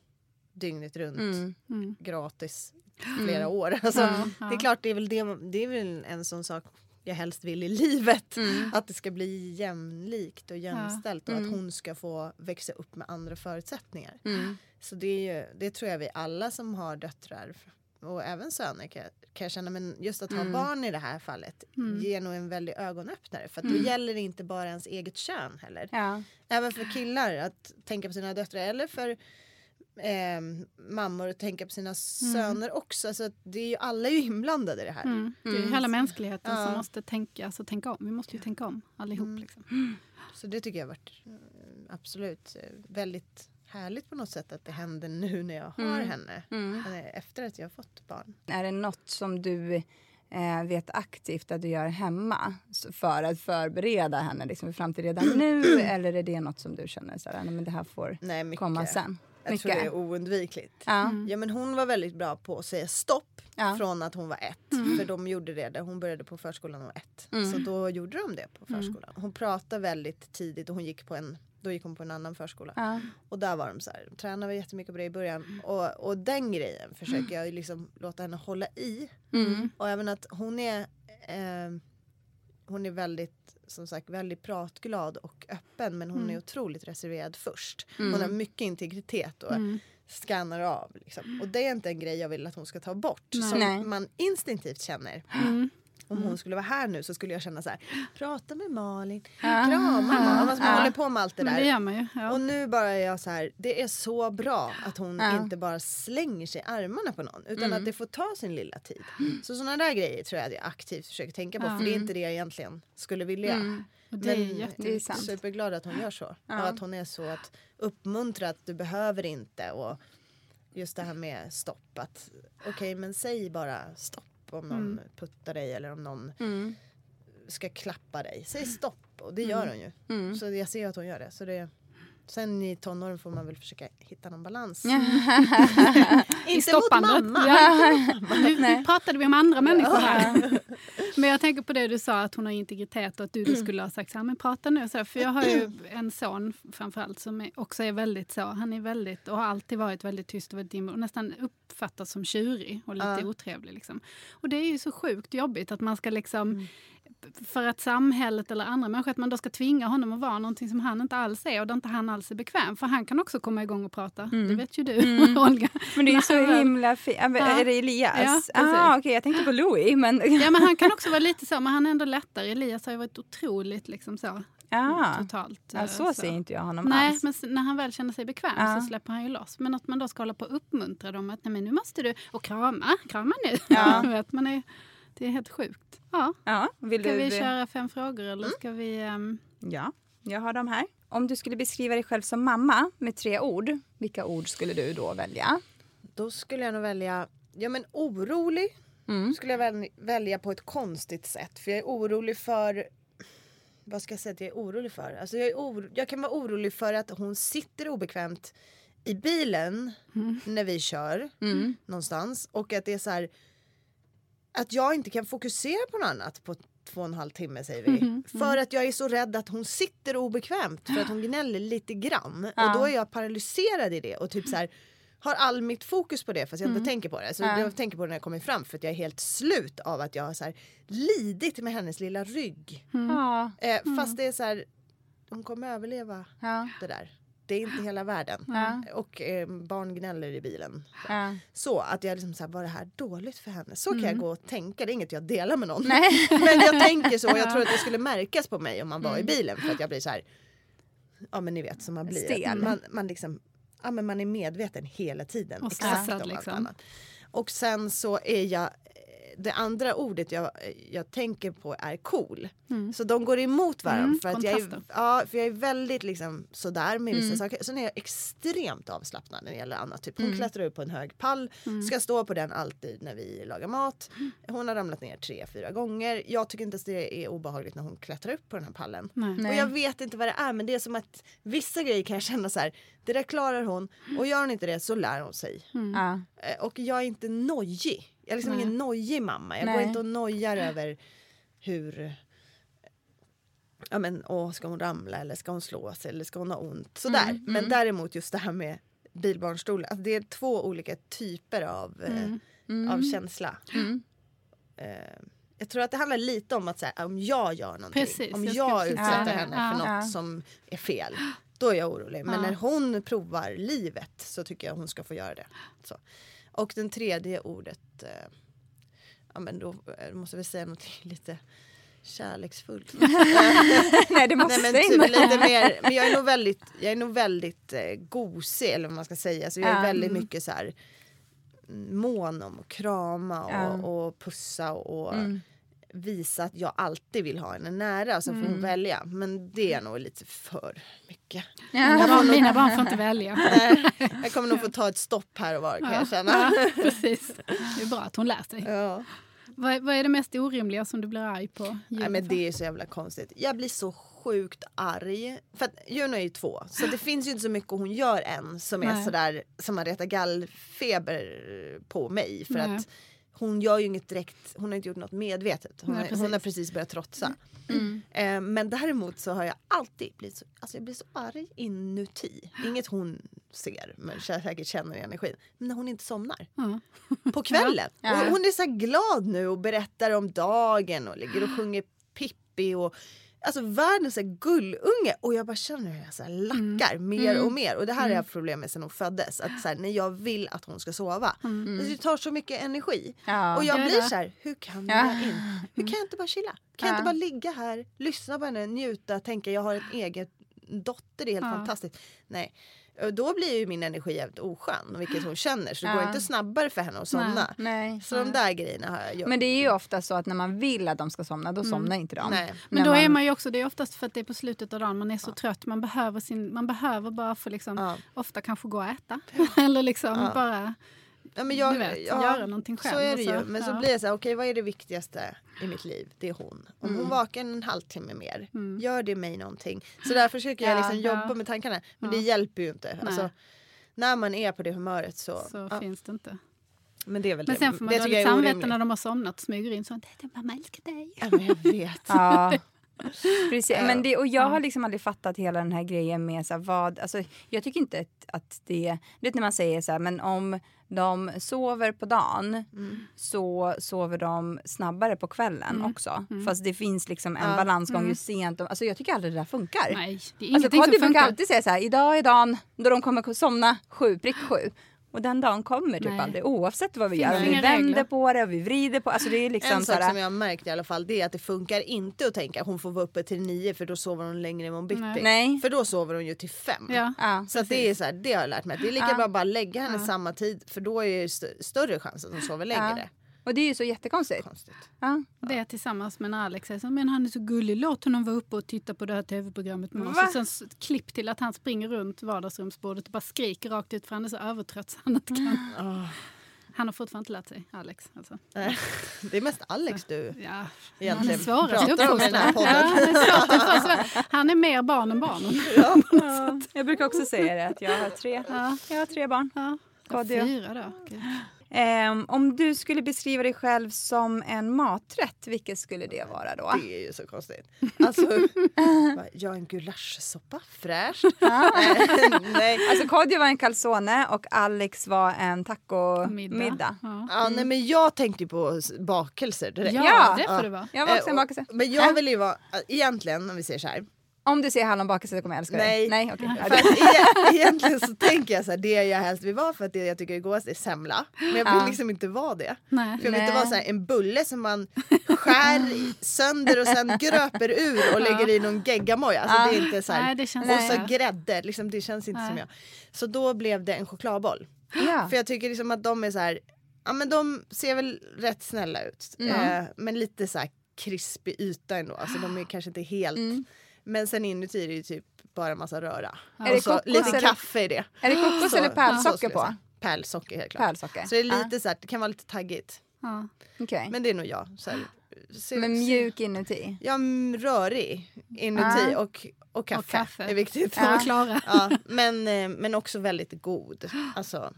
dygnet runt. Mm. Mm. gratis flera år. Alltså, Ja, ja. Det är klart, det är, väl det, det är väl en sån sak jag helst vill i livet. Mm. Att det ska bli jämlikt och jämställt och att hon ska få växa upp med andra förutsättningar. Mm. Så det, är ju, det tror jag vi alla som har döttrar och även söner kan, kan jag känna. Men just att ha Mm. barn i det här fallet ger nog en väldig ögonöppnare. För att då gäller det inte bara ens eget kön heller. Ja. Även för killar att tänka på sina döttrar eller för eh, mammor att tänka på sina söner också. Alltså, att det är ju, alla är ju inblandade i det här. Mm. Det är hela mänskligheten Ja. som måste tänka, alltså, tänka om. Vi måste ju tänka om allihop. Mm. Liksom. Så det tycker jag har varit absolut eh, väldigt härligt på något sätt att det händer nu när jag har henne. Eh, Efter att jag har fått barn. Är det något som du eh, vet aktivt att du gör hemma för att förbereda henne liksom, för framtiden redan nu? eller är det något som du känner så här, nej, men det här får Nej, mycket. komma sen? Jag tror det är oundvikligt. Ja. Ja men hon var väldigt bra på att säga stopp Ja. från att hon var ett. För de gjorde det där hon började på förskolan och var ett. Så då gjorde de det på förskolan. Hon pratade väldigt tidigt och hon gick på en då gick hon på en annan förskola. Ja. Och där var de så här, tränade jättemycket på det i början. Och, och den grejen försöker jag liksom låta henne hålla i. Och även att hon är eh, Hon är väldigt som sagt väldigt pratglad och öppen men hon är otroligt reserverad först. Hon har mycket integritet och scannar av. Liksom. Och det är inte en grej jag vill att hon ska ta bort. Nej. Som Nej. man instinktivt känner. Mm. Om hon skulle vara här nu så skulle jag känna så här. Prata med Malin, krama Malin. Alltså man håller på med allt det Men det där. gör man ju. Ja. Och nu bara är jag så här, det är så bra att hon Ja. inte bara slänger sig i armarna på någon utan Mm. att det får ta sin lilla tid. Så sådana där grejer tror jag att jag aktivt försöker tänka på Ja. för det är inte det jag egentligen skulle vilja. Och det är Men jätte- Det är sant. superglad att hon gör så. Ja. Och att hon är så att uppmuntra att du behöver inte och just det här med stopp okej men säg bara stopp om någon Mm. puttar dig eller om någon Mm. ska klappa dig. Säg stopp och det gör hon ju. Mm. Så jag ser att hon gör det. Så det sen i tonåren får man väl försöka hitta någon balans. Inte mot mamma. Ja. Nu pratade vi om andra människor här. Men jag tänker på det du sa att hon har integritet och att du då skulle ha sagt så här, men prata nu. Så här, för jag har ju en son framförallt som är, också är väldigt så. Han är väldigt och har alltid varit väldigt tyst och väldigt och nästan uppfattas som tjurig och lite Ja. otrevlig. Liksom. Och det är ju så sjukt jobbigt att man ska liksom för att samhället eller andra människor, att man då ska tvinga honom att vara någonting som han inte alls är och där inte han alls är bekväm. För han kan också komma igång och prata. Det vet ju du, Olga. Men det är så Nej, men- himla fint. Är det Elias? Ja, ah, okej, jag tänkte på Louis. Men... Ja, men han kan också vara lite så, men han är ändå lättare. Elias har ju varit otroligt liksom så, ah. totalt. Ja, eh, så ser inte jag honom Nej, alls. men när han väl känner sig bekväm Ja. så släpper han ju loss. Men att man då ska hålla på och uppmuntra dem att nej, men nu måste du, och krama, krama nu. Ja. Man är, det är helt sjukt. Ja. Ja, vill Ska du... vi köra fem frågor eller ska vi... ehm, Ja, jag har dem här. Om du skulle beskriva dig själv som mamma med tre ord, vilka ord skulle du då välja? Då skulle jag nog välja, ja men orolig Mm. skulle jag väl, välja på ett konstigt sätt. För jag är orolig för, vad ska jag säga att jag är orolig för? Alltså jag, är oro, jag kan vara orolig för att hon sitter obekvämt i bilen när vi kör Mm. någonstans. Och att det är så här, att jag inte kan fokusera på något annat på två och en halv timme säger vi. För att jag är så rädd att hon sitter obekvämt för att hon gnäller lite grann. Och då är jag paralyserad i det och typ så här har all mitt fokus på det fast jag inte tänker på det. Så jag tänker på det när jag kommer fram för att jag är helt slut av att jag har så här lidit med hennes lilla rygg. Ja. Eh, Fast det är så här, hon kommer överleva Ja. det där. Det är inte hela världen. Ja. Och eh, barn gnäller i bilen. Ja. Så att jag liksom så här, var det här dåligt för henne? Så kan jag gå och tänka, det är inget jag delar med någon. Mm. Nej. Men jag tänker så, och jag tror att det skulle märkas på mig om man Mm. var i bilen för att jag blir så här, ja men ni vet som man blir. Stel. Man, man liksom, ja men man är medveten hela tiden. Och exakt stressad, allt liksom. annat. Och sen så är jag, det andra ordet jag, jag tänker på är cool. Så de går emot varandra. Mm, för, att jag är, ja, för jag är väldigt liksom sådär med Mm. vissa saker. Sen är jag extremt avslappnad när det gäller annat. Typ, hon Mm. klättrar upp på en hög pall, ska stå på den alltid när vi lagar mat. Hon har ramlat ner tre, fyra gånger. Jag tycker inte att det är obehagligt när hon klättrar upp på den här pallen. Nej. Och jag vet inte vad det är men det är som att vissa grejer kan jag känna så här. Det där klarar hon och gör hon inte det så lär hon sig. Ja. Eh, Och jag är inte nojig. Jag är liksom Nej. ingen nojig mamma. Jag går Nej. inte och nojar över hur Ja men åh, ska hon ramla eller ska hon slå sig eller ska hon ha ont? Sådär. Mm, Men däremot just det här med bilbarnstol. Alltså det är två olika typer av, eh, av känsla. Mm. Eh, jag tror att det handlar lite om att så här, om jag gör någonting. Precis, om jag jag, utsätter det. henne Ja. för något Ja. som är fel. Då är jag orolig. Men Ja. när hon provar livet så tycker jag hon ska få göra det. Så. Och den tredje ordet. Eh, ja men då eh, måste vi säga något lite kärleksfullt. Nej, det måste Nej, men typ lite mer, men jag är nog väldigt, jag är nog väldigt eh, gosig eller vad man ska säga. Så jag är Ja. väldigt mycket så här mm, mån om att krama och. Mm. och pussa och, och visa att jag alltid vill ha henne nära. Så får hon välja. Men det är nog lite för mycket. Mina barn, mina barn får inte välja. Nej, jag kommer nog få ta ett stopp här och var kan jag känna. Ja, precis. Det är bra att hon lär sig. Ja. Vad, vad är det mest orimliga som du blir arg på? Nej, men det är så jävla konstigt. Jag blir så sjukt arg. För att Juno är ju två, så det finns ju inte så mycket hon gör än som är Nej. sådär som har retat gallfeber på mig. För Nej. att hon gör ju inget direkt, hon har inte gjort något medvetet. Hon, Nej, precis. hon har precis börjat trotsa. Eh, men däremot så har jag alltid blivit så, alltså jag blir så arg inuti. Inget hon ser men säkert känner i energin. Men när hon inte somnar. Ja. På kvällen. Ja. Och hon är så glad nu och berättar om dagen och ligger och sjunger Pippi och Alltså världens gullunge och jag bara känner hur jag så här lackar mer och mer och det här har jag haft problem med sedan hon föddes. Att så här, när jag vill att hon ska sova. Alltså, det tar så mycket energi. Ja. Och jag blir det. så här, hur kan Ja. jag in? Hur kan jag inte bara chilla? Kan jag Ja. inte bara ligga här, lyssna på henne, njuta, tänka jag har en egen dotter, det är helt fantastiskt. Nej. Och då blir ju min energi jävligt oskön, vilket hon känner. Så det Ja. går inte snabbare för henne att somna. Nej. Så de där grejerna har jag gjort. Men det är ju ofta så att när man vill att de ska somna, då somnar inte de. Nej. Men När då är man ju också, det är oftast för att det är på slutet av dagen, man är så trött, man behöver, sin, man behöver bara få liksom, Ja. ofta kanske gå och äta. Eller liksom bara, Ja, men jag, Du vet, ja, göra någonting själv Så är det så, ju. Men så ja. blir jag så här, okej vad är det viktigaste i mitt liv? Det är hon. Om Mm. hon vakar en halvtimme mer, gör det mig någonting? Så därför försöker jag Ja, liksom jobba ja. med tankarna. Men det hjälper ju inte. Alltså, när man är på det humöret så... så ja, finns det inte. men det är väl Men det. sen får man det dåligt samvete när de har somnat och smyger in så att "Det är mamma älskar dig. Ja, men jag vet. Ja. Precis. Men det, och jag har liksom aldrig fattat hela den här grejen med så här, vad... Alltså, jag tycker inte att, att det... Du vet när man säger så här, men om de sover på dagen så sover de snabbare på kvällen också. Fast det finns liksom en balansgång ju sent. De, alltså jag tycker aldrig det där funkar. Nej, det är Alltså som brukar funkar. alltid säga så här, idag är dagen då de kommer somna sju, prick sju. Och den dagen kommer typ Nej. aldrig oavsett vad vi Finns gör. Vi vänder regler. på det och vi vrider på alltså det är liksom En sak här, som jag har märkt i alla fall det är att det funkar inte att tänka hon får vara uppe till nio för då sover hon längre imorgon bitti. Nej. Nej. För då sover hon ju till fem. Ja. Ja, Så det är så här, det har jag lärt mig. Det är lika Ja. bra att bara lägga henne samma tid för då är det st- större chans att hon sover längre. Och det är ju så jättekonstigt. Konstigt. Mm. Ja. Det tillsammans med när Alex säger så, men han är så gullig, låt honom vara uppe och titta på det här tv-programmet med oss. Och sen klipp till att han springer runt vardagsrumsbordet och bara skriker rakt ut för han är så övertrött så han inte kan. Han har fortfarande inte lärt sig, Alex. Alltså. Det är mest Alex du Ja, han är egentligen svårast att pratar om i den här uppfostra. Ja, podden. han, är han är mer barn än barnen. Ja. Jag brukar också säga det att jag har tre, Ja. jag har tre barn. Ja. Fyra då. Ehm, om du skulle beskriva dig själv som en maträtt, vilket skulle det vara då? Det är ju så konstigt. Alltså, jag är en gulaschsoppa, fräscht. nej. Alltså Kodjo var en calzone och Alex var en tacomiddag. Middag. Ja. Ja, nej, men jag tänkte ju på bakelser direkt. Ja, Ja. det får det vara. Jag var också en bakelse. Men jag vill ju vara, egentligen om vi säger så här. Om du säger hallonbakelse så kommer jag älska Nej. dig. Nej, e- egentligen så tänker jag så här, det jag helst vill vara för att det jag tycker är godast är semla. Men jag vill Ja. liksom inte vara det. Nej. För jag vill inte Nej. vara så här, en bulle som man skär sönder och sen gröper ur och lägger i någon geggamoja. Alltså det är inte så här. Nej, det känns och så inte. grädde, liksom, det känns inte som jag. Så då blev det en chokladboll. Ja. För jag tycker liksom att de är så här, ja men de ser väl rätt snälla ut. Eh, men lite så här krispig yta ändå. Alltså de är kanske inte helt. Men sen inuti är det ju typ bara massa röra. Det och så lite eller- kaffe i det. Är det kokos Så- eller så pärlsocker på? Pärlsocker helt klart. Pärlsocker. Så det är Ja. lite så här, det kan vara lite taggigt. Ja. Okej. Men det är nog jag. Så här, se- Men mjuk inuti? Ja, mm, rörig inuti Ja. och, och kaffe. Och kaffe. är viktigt. Klara. Ja, men, eh, men också väldigt god. Alltså,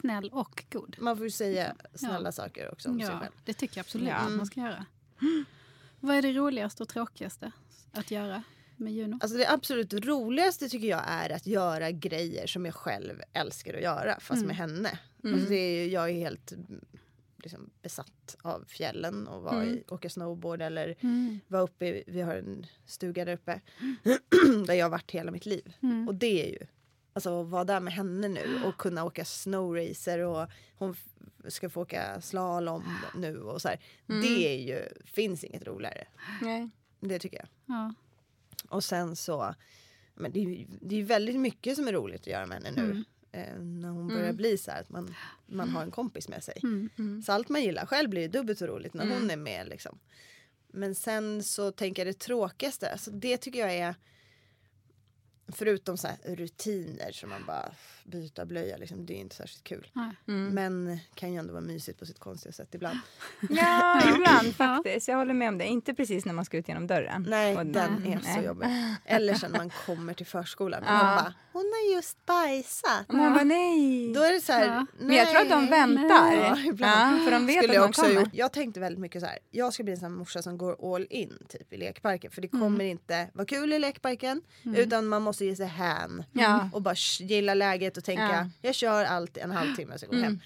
Snäll och god. man får ju säga snälla saker också om sig Ja, själv. det tycker jag absolut Ja. att man ska göra. Vad är det roligaste och tråkigaste att göra med Juno? Alltså det absolut roligaste tycker jag är att göra grejer som jag själv älskar att göra fast med henne. Alltså det är, ju- jag är helt mm, liksom, besatt av fjällen och vara i, åka snowboard eller vara uppe, i, vi har en stuga där uppe där jag har varit hela mitt liv. Och det är ju Alltså att vara där med henne nu och kunna åka snowracer och hon ska få åka slalom nu och så här. Det är ju, finns inget roligare. Nej. Det tycker jag. Ja. Och sen så, men det är det är väldigt mycket som är roligt att göra med henne nu. Eh, när hon börjar bli så här att man, man har en kompis med sig. Så allt man gillar själv blir dubbelt så roligt när hon är med. Liksom. Men sen så tänker jag det tråkigaste, alltså det tycker jag är Förutom så här rutiner som man bara byta blöja, liksom, det är inte särskilt kul. Nej. Men kan ju ändå vara mysigt på sitt konstiga sätt ibland. Ja, ibland faktiskt. Jag håller med om det. Inte precis när man ska ut genom dörren. Nej, Och- den är Nej. så jobbig. Eller sen när man kommer till förskolan och man bara, hon har just bajsat. Man bara nej. Då är det så här, Ja. Men jag tror att de väntar. Ja, ibland. Ja, för de vet Skulle att också ha kommer. gjort. Jag tänkte väldigt mycket så här. Jag ska bli en sån morsa som går all in typ i lekparken. För det kommer inte vara kul i lekparken. Utan man måste ge sig hän. Ja. Och bara gilla läget och tänka Ja. jag kör allt en halvtimme så går hem.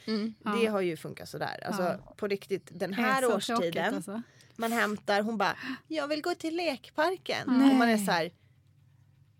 Det har ju funkat sådär. Alltså på riktigt den här årstiden. alltså. man hämtar, hon bara jag vill gå till lekparken. Och man är så här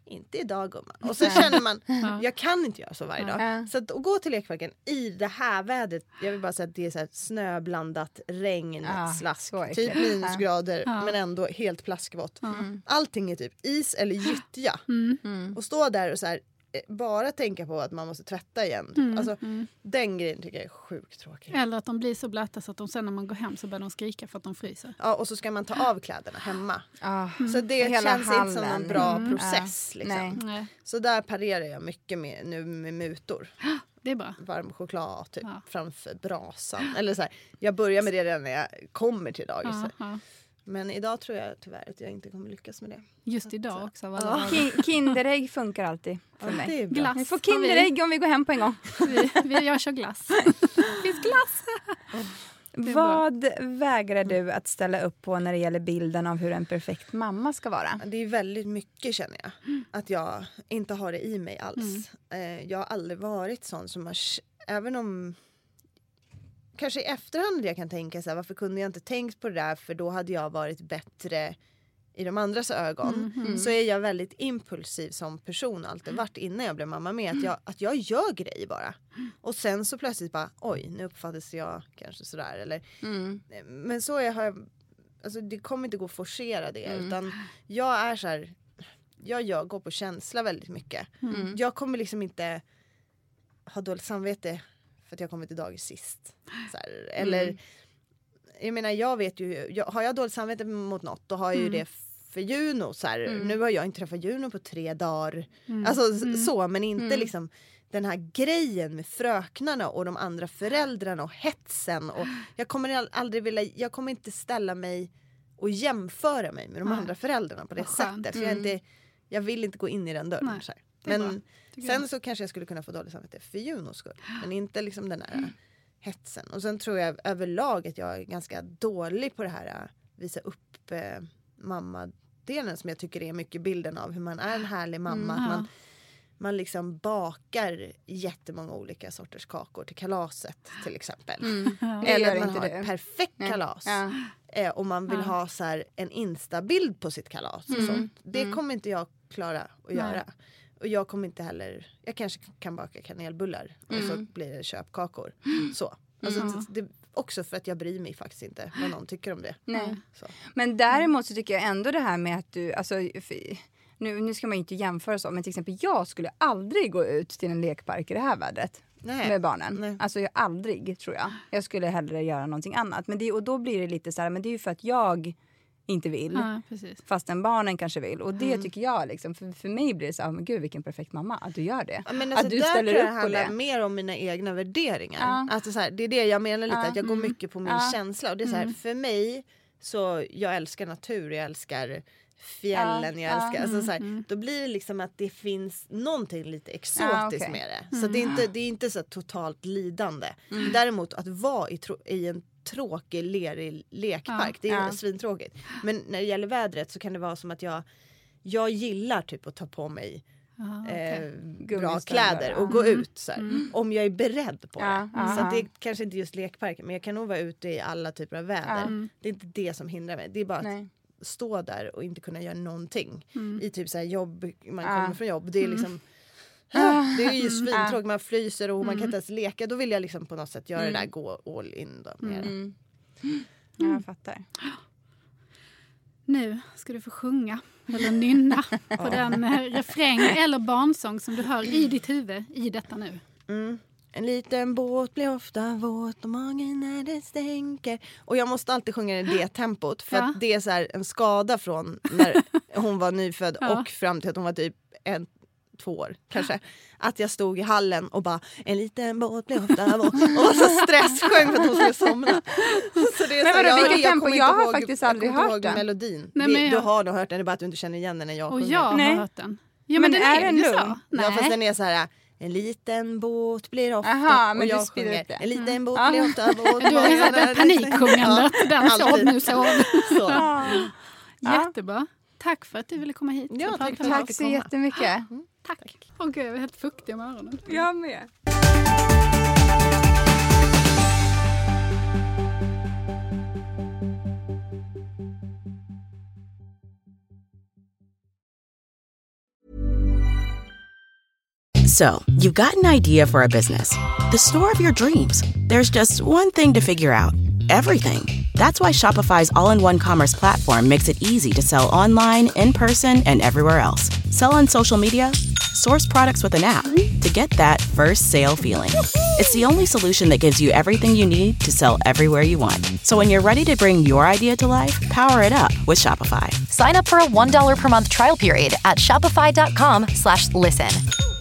inte idag gumman. Och så känner man, jag kan inte göra så varje dag. Ja. Så att, att gå till lekparken i det här vädret, jag vill bara säga att det är så här snöblandat regn, Ja, slask, typ minusgrader Ja. men ändå helt plaskvått. Allting är typ is eller gyttja. Mm. Och stå där och så här, bara tänka på att man måste tvätta igen. Typ. Alltså, Den grejen tycker jag är sjukt tråkig. Eller att de blir så blöta så att de sen när man går hem så börjar de skrika för att de fryser. Ja, och så ska man ta av kläderna hemma. Ah. Så det Hela känns inte som hallen. någon bra Mm. process. Ja. Liksom. Nej. Så där parerar jag mycket med, nu med mutor. det är bra. Varm choklad typ, Ja. framför brasan. Eller så här, jag börjar med det redan när jag kommer till dagis. Ja, ja. Men idag tror jag tyvärr att jag inte kommer lyckas med det. Just idag också. av alla Ja. Ki- Kinderägg funkar alltid för Ja, mig. det är bra. Glass Vi får vi. Kinderägg om vi går hem på en gång. Vi, vi, jag kör glass. finns glass. Vad vägrar du att ställa upp på när det gäller bilden av hur en perfekt mamma ska vara? Det är väldigt mycket känner jag. Att jag inte har det i mig alls. Eh, jag har aldrig varit sån som har, även om kanske i efterhand jag kan tänka så här, varför kunde jag inte tänkt på det där? För då hade jag varit bättre i de andras ögon. Så är jag väldigt impulsiv som person alltid. Varit innan jag blev mamma med att jag, att jag gör grejer bara. Och sen så plötsligt bara oj nu uppfattades jag kanske sådär. Eller men så är, har jag, alltså det kommer inte gå att forcera det utan jag är så här, jag, jag går på känsla väldigt mycket. Jag kommer liksom inte ha dåligt samvete för att jag kommer till dagis sist. Här, eller jag menar jag vet ju, jag, har jag dåligt samvete mot något då har jag ju det för Juno. Så här, Nu har jag inte träffat Juno på tre dagar. Alltså s- så men inte liksom den här grejen med fröknarna och de andra föräldrarna och hetsen. Och jag kommer al- aldrig vilja, jag kommer inte ställa mig och jämföra mig med de Nej. andra föräldrarna på det sättet. För jag, inte, jag vill inte gå in i den dörren. Nej, Så här. Men sen så kanske jag skulle kunna få dåligt samvete för Junos skull. Men inte liksom den här hetsen. Och sen tror jag överlag att jag är ganska dålig på det här att visa upp eh, mammadelen som jag tycker är mycket bilden av hur man är en härlig mamma. Mm, att ja. man, man liksom bakar jättemånga olika sorters kakor till kalaset till exempel. Det Eller gör att man inte har ett perfekt Nej. kalas. Ja. Eh, och man vill ha så här, en instabild på sitt kalas. Och sånt. Det kommer inte jag klara att göra. Och jag kommer inte heller, jag kanske kan baka kanelbullar och så blir det köpkakor. Så. Alltså, det, det, också för att jag bryr mig faktiskt inte vad någon tycker om det. Nej. Så. Men däremot så tycker jag ändå det här med att du, alltså, nu, nu ska man ju inte jämföra så, men till exempel jag skulle aldrig gå ut till en lekpark i det här vädret. Nej. Med barnen. Nej. Alltså jag, aldrig tror jag. Jag skulle hellre göra någonting annat. Men det, och då blir det lite så här, men det är ju för att jag inte vill. Ja. Fastän barnen kanske vill. Och det tycker jag, liksom, för, för mig blir det så här, men gud vilken perfekt mamma att du gör det. Ja, Men alltså, att du där ställer tror jag upp på handlar det. mer om mina egna värderingar. Ja. Alltså, så här, det är det jag menar lite, Ja. att jag går mycket på min Ja. känsla. Och det är så här, För mig, så jag älskar natur, jag älskar fjällen, Ja, jag ja. älskar, alltså, så här, då blir det liksom att det finns någonting lite exotiskt Ja, okej. med det. Så det är inte, det är inte så totalt lidande. Däremot att vara i, tro, i en tråkig lerig lekpark, det är Ja. svintråkigt. Men när det gäller vädret så kan det vara som att jag jag gillar typ att ta på mig Aha, eh, okej. bra kläder ja. och gå ut så här, om jag är beredd på Ja, det. ja, Så att ja. det är kanske inte just lekparken men jag kan nog vara ute i alla typer av väder. Det är inte det som hindrar mig. Det är bara att Nej. stå där och inte kunna göra någonting. I typ så här jobb, man Ja. kommer från jobb. Det är liksom det är ju svintråkigt, man fryser och man kan inte ens leka. Då vill jag liksom på något sätt göra det där, gå all in då. Med. Ja, jag fattar. Nu ska du få sjunga eller nynna på den eh, refräng eller barnsång som du hör i ditt huvud i detta nu. En liten båt blir ofta våt och magen när det stänker. Och jag måste alltid sjunga i det tempot för Ja. att det är så här en skada från när hon var nyfödd Ja. och fram till att hon var typ en, två år kanske. Att jag stod i hallen och bara en liten båt blir ofta våt och var så stresssjöng för att hon skulle somna. Så det är Men vadå, vilket jag tempo? kommer Jag inte har ihåg- faktiskt jag aldrig kommer inte hört ihåg den. melodin. Nej, men Du jag- har nog hört den, det är bara att du inte känner igen den när jag Och sjunger. jag Nej. har hört den. Ja, Men den är den lugn? så. Nej. Ja fast den är så här en liten båt blir ofta Aha, men och du jag sjunger det. en liten båt Ja. blir ofta båt. Du har ju hört den paniksjungandet. Den sov alltid. nu, sov. Så. Jättebra. Tack för att du ville komma hit. Ja, och tack Tack så jättemycket. Tack. Tack. Åh gud, jag är er helt fuktig om öronen. Jag med. So, you've got an idea for a business. The store of your dreams. There's just one thing to figure out. Everything. That's why Shopify's all-in-one commerce platform makes it easy to sell online, in person, and everywhere else. Sell on social media source products with an app to get that first sale feeling. It's the only solution that gives you everything you need to sell everywhere you want. So when you're ready to bring your idea to life, power it up with Shopify. Sign up for a $1 per month trial period at shopify.com slash listen.